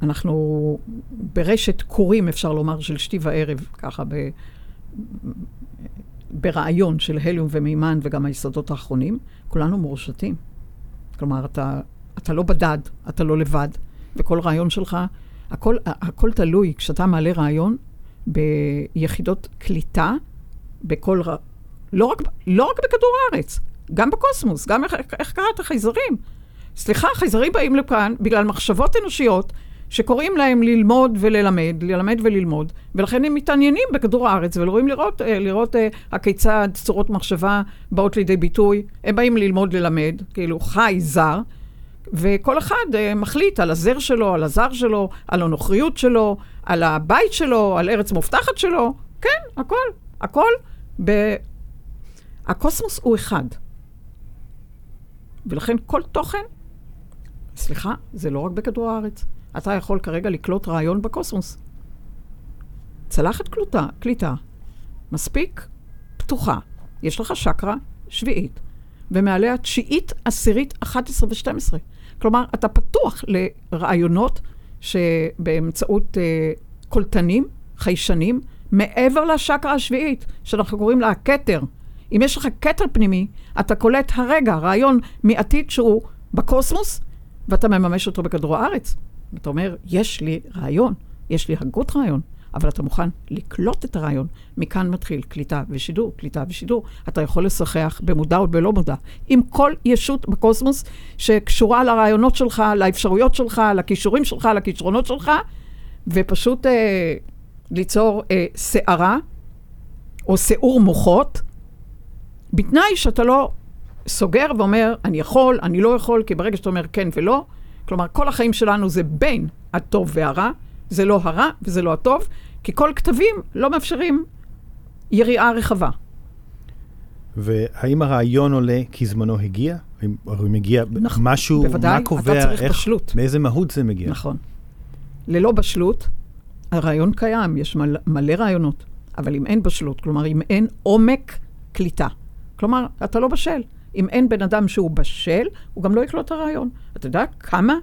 אנחנו ברשת קורים, אפשר לומר, של שתי וערב, ככה ב... ברעיון של הליום ומימן וגם היסודות האחרונים, כולנו מרושתים. כלומר, אתה, אתה לא בדד, אתה לא לבד, וכל רעיון שלך, הכל, הכל תלוי, כשאתה מעלה רעיון ביחידות קליטה, בכל, לא רק, לא רק בכדור הארץ, גם בקוסמוס, גם איך, איך קראת חייזרים. סליחה, חייזרים באים לכאן בגלל מחשבות אנושיות שקוראים להם ללמוד וללמד, ללמד וללמוד, ולכן הם מתעניינים בכדור הארץ ורואים לראות, אה, לראות אה, הכיצד צורות מחשבה באות לידי ביטוי. הם באים ללמוד, ללמד, כאילו חי זר, וכל אחד uh, מחליט על הזר שלו, על הזר שלו, על הנוכריות שלו, על הבית שלו, על ארץ מובטחת שלו. כן, הכל. הכל ב... הקוסמוס הוא אחד. ולכן כל תוכן, סליחה, זה לא רק בכדור הארץ. אתה יכול כרגע לקלוט רעיון בקוסמוס. צלחת קלוטה, קליטה, מספיק פתוחה. יש לך שקרה שביעית, ומעליה תשיעית, עשירית, 11 ו-12. כלומר, אתה פתוח לרעיונות שבאמצעות אה, קולטנים, חיישנים, מעבר לשקרה השביעית, שאנחנו קוראים לה הכתר. אם יש לך כתר פנימי, אתה קולט הרגע רעיון מעתיד שהוא בקוסמוס, ואתה מממש אותו בכדור הארץ. אתה אומר, יש לי רעיון, יש לי הגות רעיון. אבל אתה מוכן לקלוט את הרעיון. מכאן מתחיל קליטה ושידור, קליטה ושידור. אתה יכול לשוחח במודע או בלא מודע עם כל ישות בקוסמוס שקשורה לרעיונות שלך, לאפשרויות שלך, לכישורים שלך, לכישרונות שלך, ופשוט אה, ליצור אה, סערה או שעור מוחות, בתנאי שאתה לא סוגר ואומר, אני יכול, אני לא יכול, כי ברגע שאתה אומר כן ולא, כלומר, כל החיים שלנו זה בין הטוב והרע, זה לא הרע וזה לא הטוב, כי כל כתבים לא מאפשרים יריעה רחבה. והאם הרעיון עולה כי זמנו הגיע? האם הוא מגיע נכ... משהו, בוודאי, מה קובע, אתה צריך איך, בשלות. מאיזה מהות זה מגיע? נכון. ללא בשלות, הרעיון קיים, יש מלא, מלא רעיונות, אבל אם אין בשלות, כלומר, אם אין עומק קליטה, כלומר, אתה לא בשל. אם אין בן אדם שהוא בשל, הוא גם לא יקלוט את הרעיון. אתה יודע כמה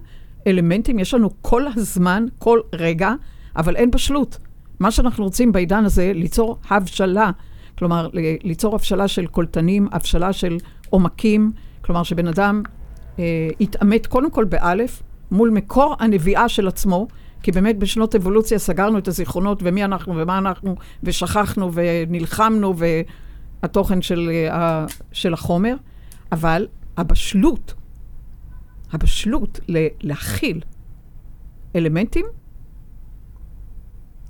אלמנטים יש לנו כל הזמן, כל רגע, אבל אין בשלות. מה שאנחנו רוצים בעידן הזה, ליצור הבשלה. כלומר, ליצור הבשלה של קולטנים, הבשלה של עומקים, כלומר שבן אדם אה, יתעמת קודם כל באלף, מול מקור הנביאה של עצמו, כי באמת בשנות אבולוציה סגרנו את הזיכרונות ומי אנחנו ומה אנחנו, ושכחנו ונלחמנו והתוכן של, uh, של החומר, אבל הבשלות, הבשלות להכיל אלמנטים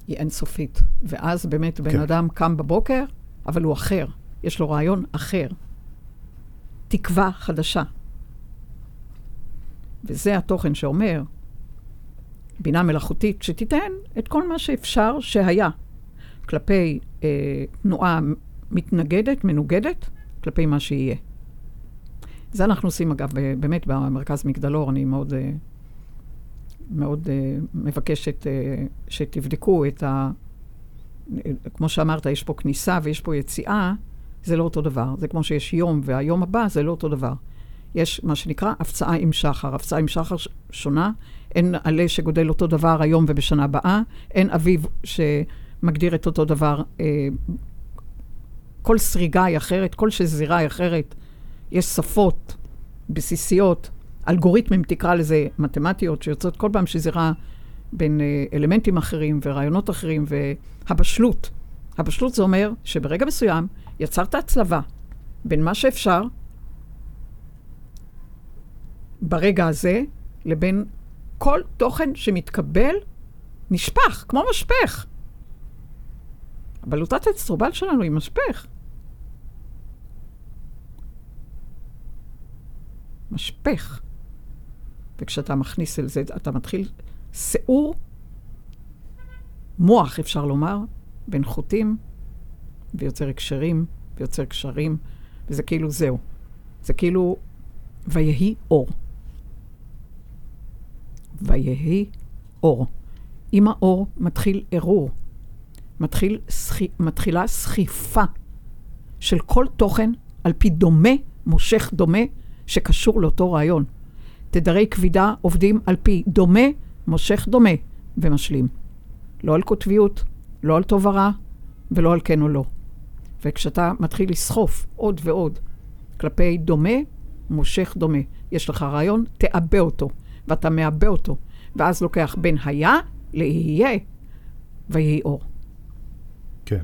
היא אינסופית. ואז באמת בן כן. אדם קם בבוקר, אבל הוא אחר. יש לו רעיון אחר. תקווה חדשה. וזה התוכן שאומר, בינה מלאכותית שתיתן את כל מה שאפשר שהיה כלפי אה, תנועה מתנגדת, מנוגדת, כלפי מה שיהיה. זה אנחנו עושים, אגב, באמת במרכז מגדלור, אני מאוד, אה, מאוד אה, מבקשת אה, שתבדקו את ה... כמו שאמרת, יש פה כניסה ויש פה יציאה, זה לא אותו דבר. זה כמו שיש יום והיום הבא, זה לא אותו דבר. יש מה שנקרא הפצעה עם שחר. הפצעה עם שחר שונה, אין עלה שגודל אותו דבר היום ובשנה הבאה, אין אביב שמגדיר את אותו דבר. כל סריגה היא אחרת, כל שזירה היא אחרת. יש שפות בסיסיות, אלגוריתמים, תקרא לזה, מתמטיות, שיוצאות כל פעם שזירה בין אה, אלמנטים אחרים ורעיונות אחרים, והבשלות. הבשלות זה אומר שברגע מסוים יצרת הצלבה בין מה שאפשר ברגע הזה לבין כל תוכן שמתקבל נשפך, כמו משפך. הבלוטת אצטרובל שלנו היא משפך. משפך. וכשאתה מכניס אל זה, אתה מתחיל שיעור מוח, אפשר לומר, בין חוטים, ויוצר הקשרים, ויוצר קשרים, וזה כאילו זהו. זה כאילו, ויהי אור. ויהי אור. עם האור מתחיל ערעור, מתחיל, סחי, מתחילה סחיפה של כל תוכן על פי דומה, מושך דומה, שקשור לאותו רעיון. תדרי כבידה עובדים על פי דומה, מושך דומה ומשלים. לא על קוטביות, לא על טוב ורע ולא על כן או לא. וכשאתה מתחיל לסחוף עוד ועוד כלפי דומה, מושך דומה. יש לך רעיון, תעבה אותו, ואתה מעבה אותו. ואז לוקח בין היה ליהיה, ויהי אור. כן.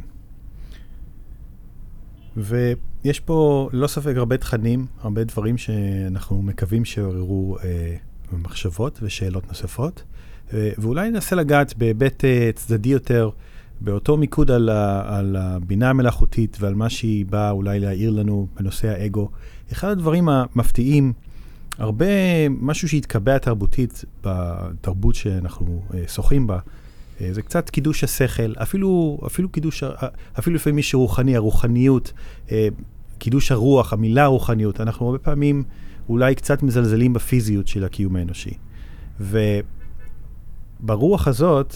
ויש פה ללא ספק הרבה תכנים, הרבה דברים שאנחנו מקווים שיעוררו אה, מחשבות ושאלות נוספות. אה, ואולי ננסה לגעת בהיבט אה, צדדי יותר, באותו מיקוד על, ה, על הבינה המלאכותית ועל מה שהיא באה אולי להעיר לנו בנושא האגו. אחד הדברים המפתיעים, הרבה, משהו שהתקבע תרבותית בתרבות שאנחנו אה, שוחים בה, זה קצת קידוש השכל, אפילו, אפילו קידוש, אפילו לפעמים מי שרוחני, הרוחניות, אה, קידוש הרוח, המילה רוחניות, אנחנו הרבה פעמים אולי קצת מזלזלים בפיזיות של הקיום האנושי. וברוח הזאת,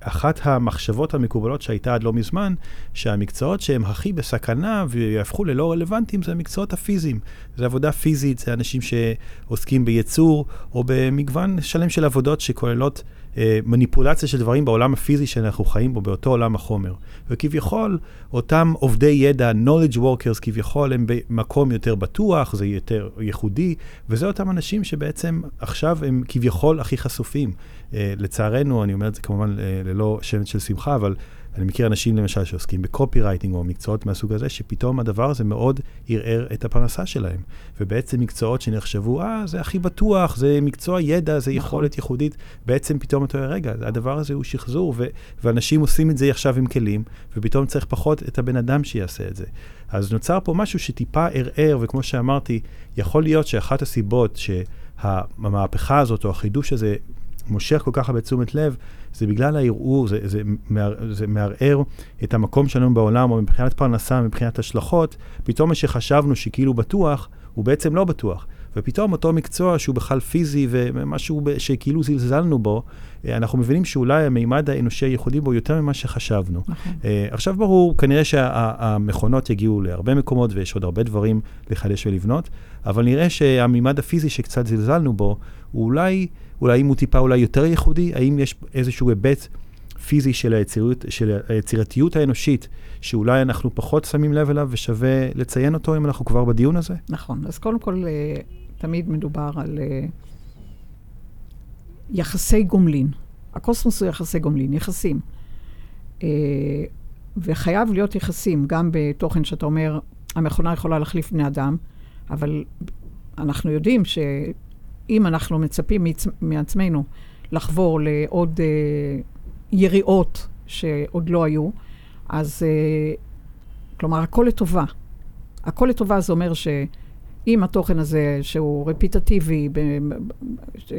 אחת המחשבות המקובלות שהייתה עד לא מזמן, שהמקצועות שהם הכי בסכנה ויהפכו ללא רלוונטיים זה המקצועות הפיזיים. זה עבודה פיזית, זה אנשים שעוסקים בייצור, או במגוון שלם של עבודות שכוללות אה, מניפולציה של דברים בעולם הפיזי שאנחנו חיים בו, באותו עולם החומר. וכביכול, אותם עובדי ידע, knowledge workers, כביכול הם במקום יותר בטוח, זה יותר ייחודי, וזה אותם אנשים שבעצם עכשיו הם כביכול הכי חשופים. אה, לצערנו, אני אומר את זה כמובן אה, ללא שמץ של שמחה, אבל אני מכיר אנשים למשל שעוסקים בקופי רייטינג או מקצועות מהסוג הזה, שפתאום הדבר הזה מאוד ערער את הפרנסה שלהם. ובעצם מקצועות שנחשבו, אה, זה הכי בטוח, זה מקצוע ידע, זה נכון. יכולת ייחודית, בעצם פתאום אתה אומר, רגע, הדבר הזה הוא שחזור, ו- ואנשים עושים את זה עכשיו עם כלים, ופתאום צריך פחות את הבן אדם שיעשה את זה. אז נוצר פה משהו שטיפה ערער, וכמו שאמרתי, יכול להיות שאחת הסיבות שהמהפכה הזאת או החידוש הזה מושך כל כך הרבה תשומת לב, זה בגלל הערעור, זה, זה, מער, זה מערער את המקום שלנו בעולם, או מבחינת פרנסה, מבחינת השלכות, פתאום מה שחשבנו שכאילו בטוח, הוא בעצם לא בטוח. ופתאום אותו מקצוע שהוא בכלל פיזי ומשהו שכאילו זלזלנו בו, אה, אנחנו מבינים שאולי המימד האנושי הייחודי בו יותר ממה שחשבנו. נכון. Uh, עכשיו ברור, כנראה שהמכונות שה, יגיעו להרבה מקומות ויש עוד הרבה דברים לחדש ולבנות, אבל נראה שהמימד הפיזי שקצת זלזלנו בו, הוא אולי... אולי אם הוא טיפה אולי יותר ייחודי, האם יש איזשהו היבט פיזי של, היצירות, של היצירתיות האנושית, שאולי אנחנו פחות שמים לב אליו ושווה לציין אותו אם אנחנו כבר בדיון הזה? נכון. אז קודם כל, אה, תמיד מדובר על אה, יחסי גומלין. הקוסמוס הוא יחסי גומלין, יחסים. אה, וחייב להיות יחסים, גם בתוכן שאתה אומר, המכונה יכולה להחליף בני אדם, אבל אנחנו יודעים ש... אם אנחנו מצפים מעצ... מעצמנו לחבור לעוד אה, יריעות שעוד לא היו, אז אה, כלומר, הכל לטובה. הכל לטובה זה אומר אם התוכן הזה, שהוא רפיטטיבי, ב, ש,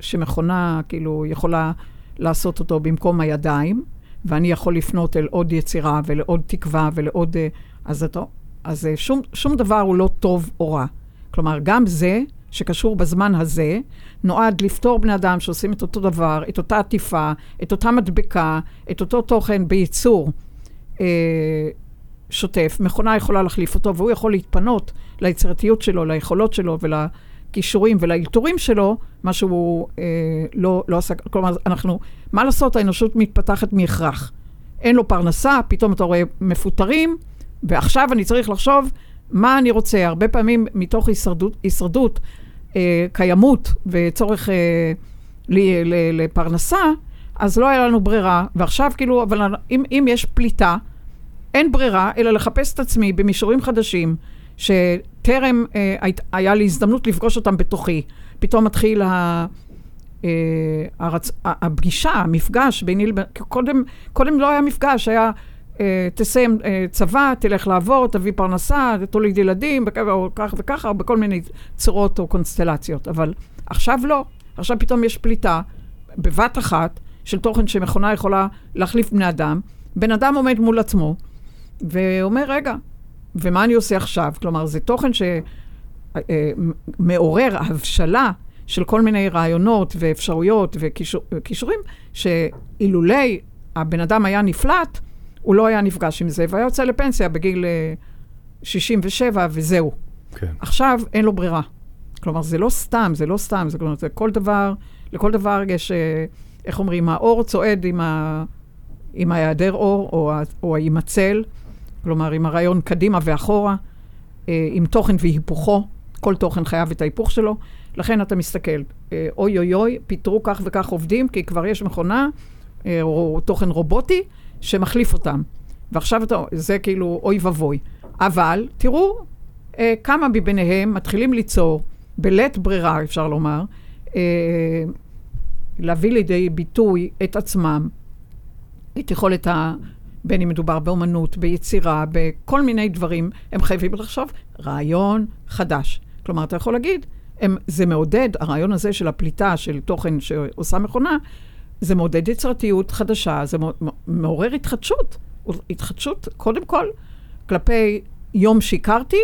שמכונה כאילו יכולה לעשות אותו במקום הידיים, ואני יכול לפנות אל עוד יצירה ולעוד תקווה ולעוד... אה, אז, אתה, אז אה, שום, שום דבר הוא לא טוב או רע. כלומר, גם זה שקשור בזמן הזה, נועד לפתור בני אדם שעושים את אותו דבר, את אותה עטיפה, את אותה מדבקה, את אותו תוכן בייצור אה, שוטף. מכונה יכולה להחליף אותו, והוא יכול להתפנות ליצירתיות שלו, ליכולות שלו ולכישורים ולאלתורים שלו, מה שהוא אה, לא, לא עשה. כלומר, אנחנו, מה לעשות, האנושות מתפתחת מהכרח. אין לו פרנסה, פתאום אתה רואה מפוטרים, ועכשיו אני צריך לחשוב מה אני רוצה. הרבה פעמים מתוך הישרדות, הישרדות אה, קיימות וצורך אה, לי, ל, לפרנסה, אז לא היה לנו ברירה. ועכשיו כאילו, אבל אם, אם יש פליטה, אין ברירה אלא לחפש את עצמי במישורים חדשים, שטרם אה, היה לי הזדמנות לפגוש אותם בתוכי. פתאום מתחיל ה... אה, הרצ... הפגישה, המפגש ביני לבין... קודם, קודם לא היה מפגש, היה תסיים אה, צבא, תלך לעבור, תביא פרנסה, תוליד ילדים, או כך וככה, בכל מיני צורות או קונסטלציות. אבל עכשיו לא. עכשיו פתאום יש פליטה בבת אחת של תוכן שמכונה יכולה להחליף בני אדם. בן אדם עומד מול עצמו ואומר, רגע, ומה אני עושה עכשיו? כלומר, זה תוכן שמעורר אה, הבשלה של כל מיני רעיונות ואפשרויות וכישורים, שאילולי הבן אדם היה נפלט, הוא לא היה נפגש עם זה, והיה יוצא לפנסיה בגיל 67, אה, וזהו. כן. עכשיו אין לו ברירה. כלומר, זה לא סתם, זה לא סתם, זה, כלומר, זה כל דבר, לכל דבר יש, אה, איך אומרים, האור צועד עם, ה, עם ההיעדר אור, או, או עם הצל, כלומר, עם הרעיון קדימה ואחורה, אה, עם תוכן והיפוכו, כל תוכן חייב את ההיפוך שלו. לכן אתה מסתכל, אוי אוי אוי, פיטרו כך וכך עובדים, כי כבר יש מכונה, או תוכן רובוטי, שמחליף אותם. ועכשיו אתה, זה כאילו אוי ואבוי. אבל תראו אה, כמה מביניהם מתחילים ליצור, בלית ברירה אפשר לומר, אה, להביא לידי ביטוי את עצמם, את יכולת ה... בין אם מדובר באומנות, ביצירה, בכל מיני דברים, הם חייבים לחשוב רעיון חדש. כלומר, אתה יכול להגיד, הם, זה מעודד, הרעיון הזה של הפליטה של תוכן שעושה מכונה, זה מעודד יצירתיות חדשה, זה מעורר התחדשות. התחדשות, קודם כל, כלפי יום שהכרתי,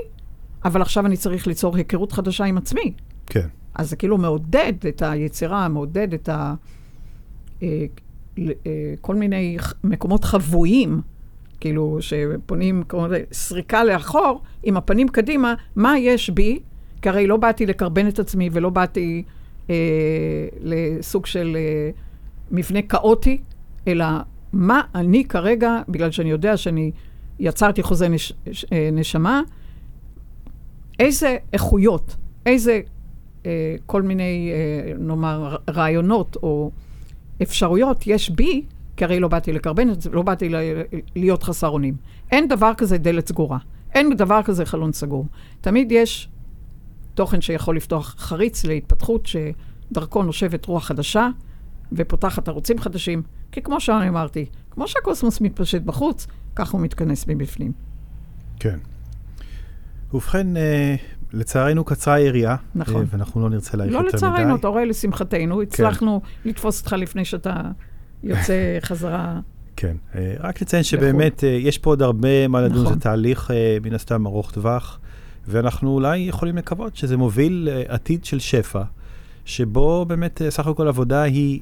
אבל עכשיו אני צריך ליצור היכרות חדשה עם עצמי. כן. אז זה כאילו מעודד את היצירה, מעודד את ה... אה, אה, כל מיני מקומות חבויים, כאילו, שפונים, כמו סריקה לאחור, עם הפנים קדימה, מה יש בי? כי הרי לא באתי לקרבן את עצמי ולא באתי אה, לסוג של... אה, מבנה כאוטי, אלא מה אני כרגע, בגלל שאני יודע שאני יצרתי חוזה נש, אה, נשמה, איזה איכויות, איזה אה, כל מיני, אה, נאמר, רעיונות או אפשרויות יש בי, כי הרי לא באתי לקרבן את זה, לא באתי להיות חסר אונים. אין דבר כזה דלת סגורה. אין דבר כזה חלון סגור. תמיד יש תוכן שיכול לפתוח חריץ להתפתחות שדרכו נושבת רוח חדשה, ופותחת ערוצים חדשים, כי כמו שאני אמרתי, כמו שהקוסמוס מתפשט בחוץ, כך הוא מתכנס מבפנים. כן. ובכן, אה, לצערנו קצרה היריעה, נכון. אה, ואנחנו לא נרצה להעריך לא יותר מדי. לא לצערנו, אתה רואה, לשמחתנו, כן. הצלחנו לתפוס אותך לפני שאתה יוצא חזרה. כן, אה, רק לציין שבאמת אה, יש פה עוד הרבה מה לדון, נכון. זה תהליך אה, מן הסתם ארוך טווח, ואנחנו אולי יכולים לקוות שזה מוביל עתיד של שפע, שבו באמת סך הכל עבודה היא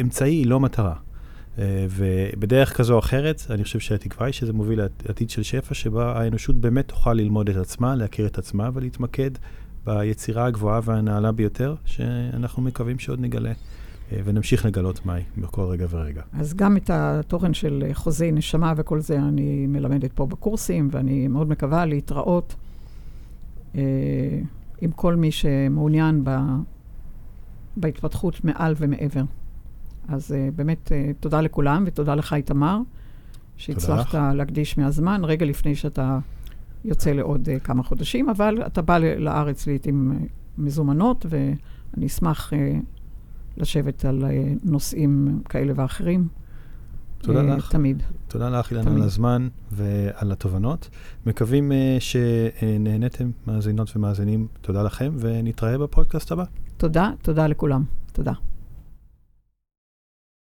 אמצעי, לא מטרה. אה, ובדרך כזו או אחרת, אני חושב שהתקווה היא שזה מוביל לעתיד של שפע, שבה האנושות באמת תוכל ללמוד את עצמה, להכיר את עצמה ולהתמקד ביצירה הגבוהה והנעלה ביותר, שאנחנו מקווים שעוד נגלה. אה, ונמשיך לגלות מהי בכל רגע ורגע. אז גם את התוכן של חוזי נשמה וכל זה אני מלמדת פה בקורסים, ואני מאוד מקווה להתראות אה, עם כל מי שמעוניין ב, בהתפתחות מעל ומעבר. אז uh, באמת uh, תודה לכולם, ותודה לך, איתמר, שהצלחת להקדיש מהזמן, רגע לפני שאתה יוצא לעוד uh, כמה חודשים, אבל אתה בא לארץ לעיתים uh, מזומנות, ואני אשמח uh, לשבת על uh, נושאים כאלה ואחרים. תודה אה, לך. תמיד. תודה לך, אילן. על הזמן ועל התובנות. מקווים אה, שנהניתם, מאזינות ומאזינים. תודה לכם, ונתראה בפודקאסט הבא. תודה, תודה לכולם. תודה.